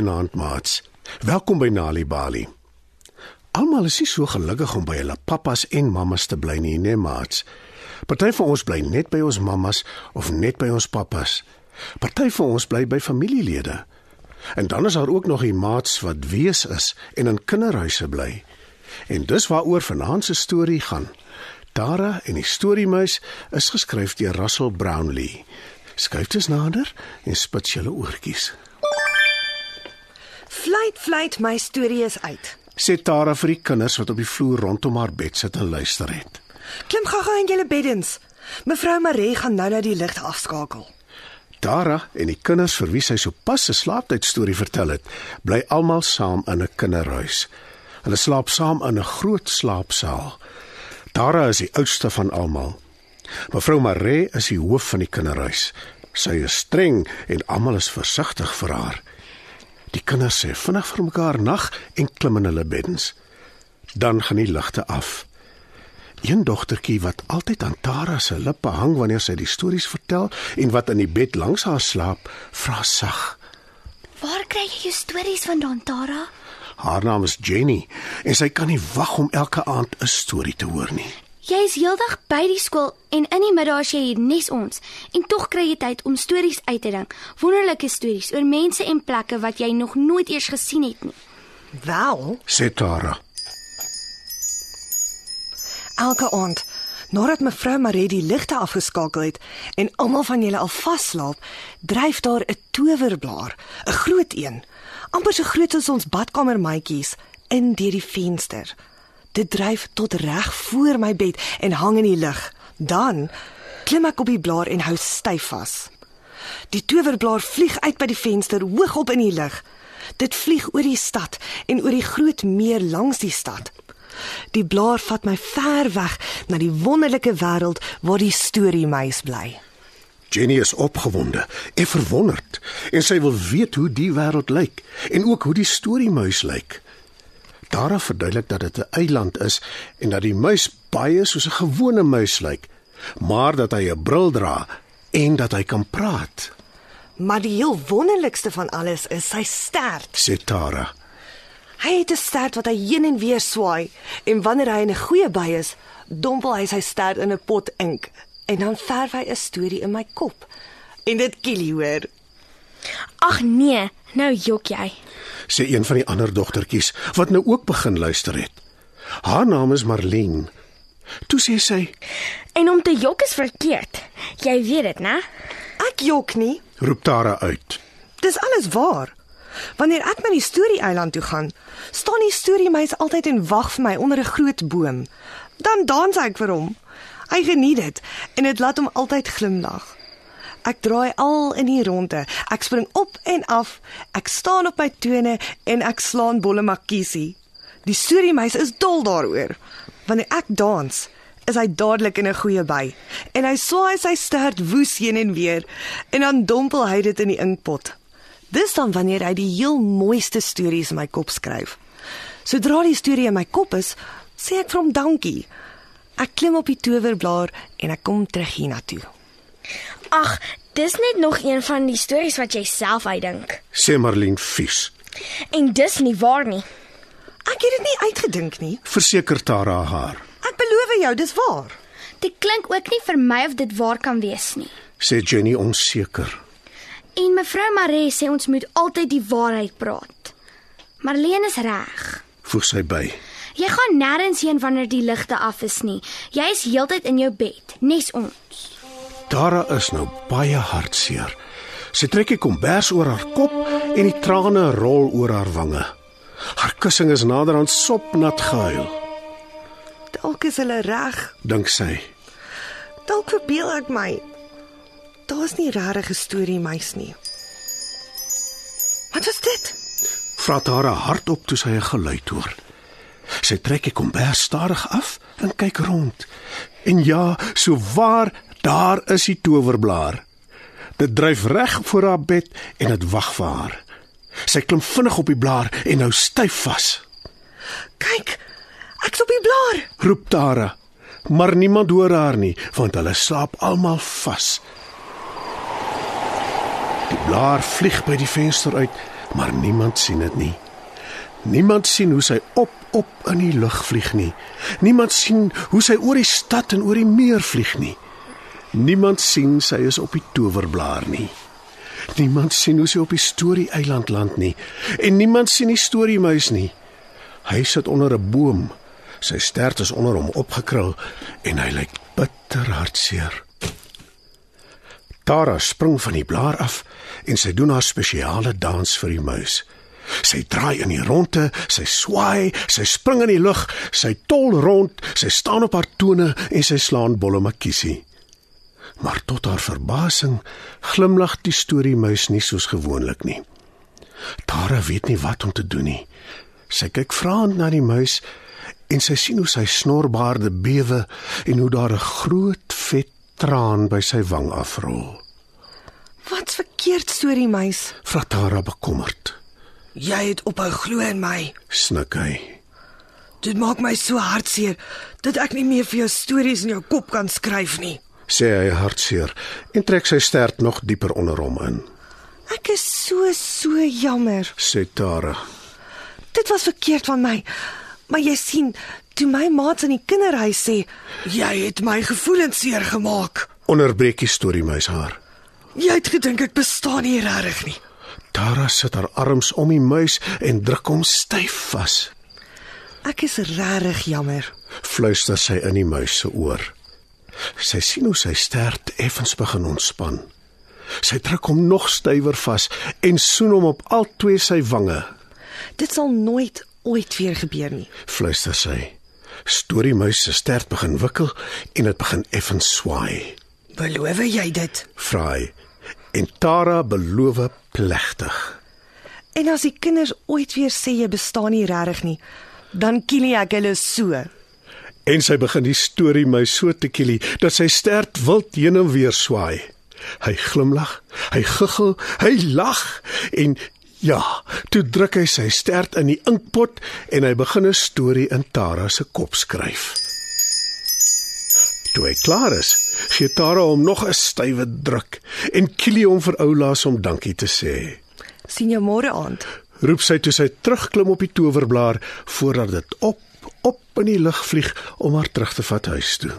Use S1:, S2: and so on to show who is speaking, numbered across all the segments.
S1: Goeienaand, maats. Welkom by Nali Bali. Almal is nie so gelukkig om by hulle pappas en mammas te bly nie, nee, maats. Party van ons bly net by ons mammas of net by ons pappas. Party van ons bly by familielede. En dan is daar ook nog die maats wat wees is en in kinderhuise bly. En dis waaroor vanaand se storie gaan. Tara en die storiemuis is geskryf deur Russell Brownlee. Skuif dit nader en spits julle oortjies.
S2: Fluit, fluit, my storie is uit.
S1: Sê Tara vir die kinders wat op die vloer rondom haar bed sit en luister het.
S2: Klim gou-gou in julle beddens. Mevrou Marie gaan nou nou die ligte afskakel.
S1: Tara en die kinders vir wie sy sopas 'n slaaptyd storie vertel het, bly almal saam in 'n kinderhuis. Hulle slaap saam in 'n groot slaapsaal. Tara is die oudste van almal. Mevrou Marie is die hoof van die kinderhuis. Sy is streng en almal is versigtig vir haar. Die kinders sê vinnig vir mekaar nag en klim in hulle beddens. Dan gaan die ligte af. Een dogtertjie wat altyd aan Tara se lippe hang wanneer sy die stories vertel en wat in die bed langs haar slaap, vra sag.
S3: Waar kry jy jou stories vandaan, Tara?
S1: Haar naam is Jenny en sy kan nie wag om elke aand 'n storie te hoor nie.
S3: Jy is heeldag by die skool en in die middag as jy hier nes ons en tog kry jy tyd om stories uit te dink. Wonderlike stories oor mense en plekke wat jy nog nooit eers gesien het nie.
S2: Wel,
S1: Sê Tara.
S2: elke aand nadat mevrou Marie die ligte afgeskakel het en almal van julle al vasslaap, dryf daar 'n towerblaar, 'n groot een, amper so groot as ons badkamermatjies, in deur die venster. Dit dryf tot reg voor my bed en hang in die lug. Dan klim ek op die blaar en hou styf vas. Die towerblaar vlieg uit by die venster hoog op in die lug. Dit vlieg oor die stad en oor die groot meer langs die stad. Die blaar vat my ver weg na die wonderlike wêreld waar die storiemuis bly.
S1: Jenny is opgewonde en verwonderd en sy wil weet hoe die wêreld lyk en ook hoe die storiemuis lyk. Tara verduidelik dat dit 'n eiland is en dat die muis baie soos 'n gewone muis lyk, maar dat hy 'n bril dra en dat hy kan praat,
S2: Maar die heel wonderlikste van alles is sy stert.
S1: sê Tara.
S2: Hy het 'n stert wat hy heen en weer swaai en wanneer hy in 'n goeie by is, dompel hy sy stert in 'n pot ink en dan verf hy 'n storie in my kop. En dit kilie hoor.
S3: Ag nee, nou jok jy.
S1: Sê een van die ander dogtertjies wat nou ook begin luister het. Haar naam is Marlene. Toe sê sy,
S3: En om te jok is verkeerd. Jy weet dit, né?
S2: Ek jok nie.
S1: roep Tara uit.
S2: Dis alles waar. Wanneer ek na die storie-eiland toe gaan, staan die storiemuis altyd en wag vir my onder 'n groot boom. Dan dans ek vir hom. Hy geniet dit en dit laat hom altyd glimlag. Ek draai al in die ronde. Ek spring op en af. Ek staan op my tone en ek slaan bolle makiesie. Die storiemuis is dol daaroor. Wanneer ek dans, is hy dadelik in 'n goeie by en hy swaai sy stert woes heen en weer en dan dompel hy dit in die inkpot. Dis dan wanneer hy die heel mooiste stories in my kop skryf. Sodra die storie in my kop is, sê ek vir hom dankie. Ek klim op die towerblaar en ek kom terug hiernatoe.
S3: Ag, dis net nog een van die stories wat jy self uitdink.
S1: Sê Marlene vies.
S3: En dis nie waar nie.
S2: Ek het dit nie uitgedink nie.
S1: Verseker Tara haar.
S2: Ek beloof jou, dis waar.
S3: Dit klink ook nie vir my of dit waar kan wees nie.
S1: Sê Jenny onseker.
S3: En mevrou Maree sê ons moet altyd die waarheid praat. Marlene is reg.
S1: Voeg sy by.
S3: Jy gaan nêrens heen wanneer die ligte af is nie. Jy is heeltyd in jou bed, nes ons.
S1: Tara is nou baie hartseer. Sy trek die kombers oor haar kop en die trane rol oor haar wange. Haar kussing is naderhand sopnat gehuil,
S2: Dalk is hulle reg.
S1: dink sy.
S2: Dalk verbeel ek my. Daar's nie regtig 'n storie meis nie. Wat was dit?
S1: Vra Tara hardop toe sy 'n geluid hoor. Sy trek die kombers stadig af en kyk rond. En ja, so waar, daar is die towerblaar. Dit dryf reg voor haar bed en dit wag vir haar. Sy klim vinnig op die blaar en hou styf vas.
S2: Kyk, ek's op die blaar.
S1: roep Tara. Maar niemand hoor haar nie, want hulle slaap almal vas. Die blaar vlieg by die venster uit, Maar niemand sien dit nie. Niemand sien hoe sy op op in die lug vlieg nie. Niemand sien hoe sy oor die stad en oor die meer vlieg nie. Niemand sien sy is op die towerblaar nie. Niemand sien hoe sy op die storie-eiland land nie en niemand sien die storiemuis nie. Hy sit onder 'n boom. Sy stert is onder hom opgekrul en hy lyk bitter hartseer. Tara spring van die blaar af en sy doen haar spesiale dans vir die muis. Sy draai in die ronde, sy swaai, sy spring in die lug, sy tol rond, sy staan op haar tone en sy slaan bolle makiesie. Maar tot haar verbasing glimlag die storiemuis nie soos gewoonlik nie. Tara weet nie wat om te doen nie. Sy kyk vraend na die muis en sy sien hoe sy snorbaarde bewe en hoe daar 'n groot vet traan by sy wang afrol.
S2: Wat's verkeerd, storiemuis?
S1: Vra Tara bekommerd.
S2: Jy het ophou glo in my.
S1: Snik hy.
S2: Dit maak my so hartseer dat ek nie meer vir jou stories in jou kop kan skryf nie.
S1: Sê hy hartseer en trek sy stert nog dieper onder hom in.
S2: Ek is so so jammer.
S1: Sê Tara.
S2: Dit was verkeerd van my. Maar jy sien, toe my maats in die kinderhuis sê, jy het my gevoelens seer gemaak.
S1: Onderbreek die storiemuis haar.
S2: Jy het gedink ek bestaan nie regtig nie.
S1: Tara sit haar arms om die muis en druk hom styf vas.
S2: Ek is regtig jammer.
S1: Fluister sy in die muis se oor. Sy sien hoe sy stert effens begin ontspan. Sy druk hom nog stywer vas en soen hom op al twee sy wange.
S2: Dit sal nooit ooit weer gebeur nie.
S1: Fluister sy. Storiemuis se stert begin wikkel en dit begin effens swaai.
S2: Beloof jy dit?
S1: Vra hy. En Tara beloof plegtig.
S2: En as die kinders ooit weer sê jy bestaan nie regtig nie, dan kill ek hulle so.
S1: En sy begin die storie my so te kielie dat sy stert wild heen en weer swaai. Hy glimlag, hy guggel, hy lag en ja, toe druk hy sy stert in die inkpot en hy begin 'n storie in Tara se kop skryf. Toe hy klaar is, gee Tara hom nog 'n stywe druk en kielie hom vir oulaas om dankie te sê.
S2: Sien jou môre aand.
S1: Roep sy toe sy terugklim op die towerblaar voordat dit op op in die lug vlieg om haar terug te vat huis toe.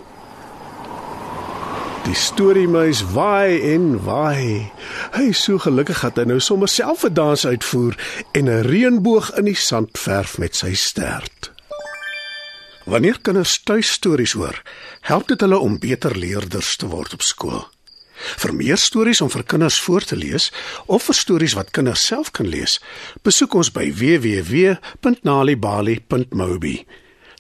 S1: Die storiemuis waai en waai. Hy is so gelukkig dat hy nou sommer self 'n dans uitvoer en 'n reënboog in die sand verf met sy stert. Wanneer kinders tuistories hoor, help dit hulle om beter leerders te word op skool. Vir meer stories om vir kinders voor te lees of vir stories wat kinders self kan lees, besoek ons by www.nalibali.mobi.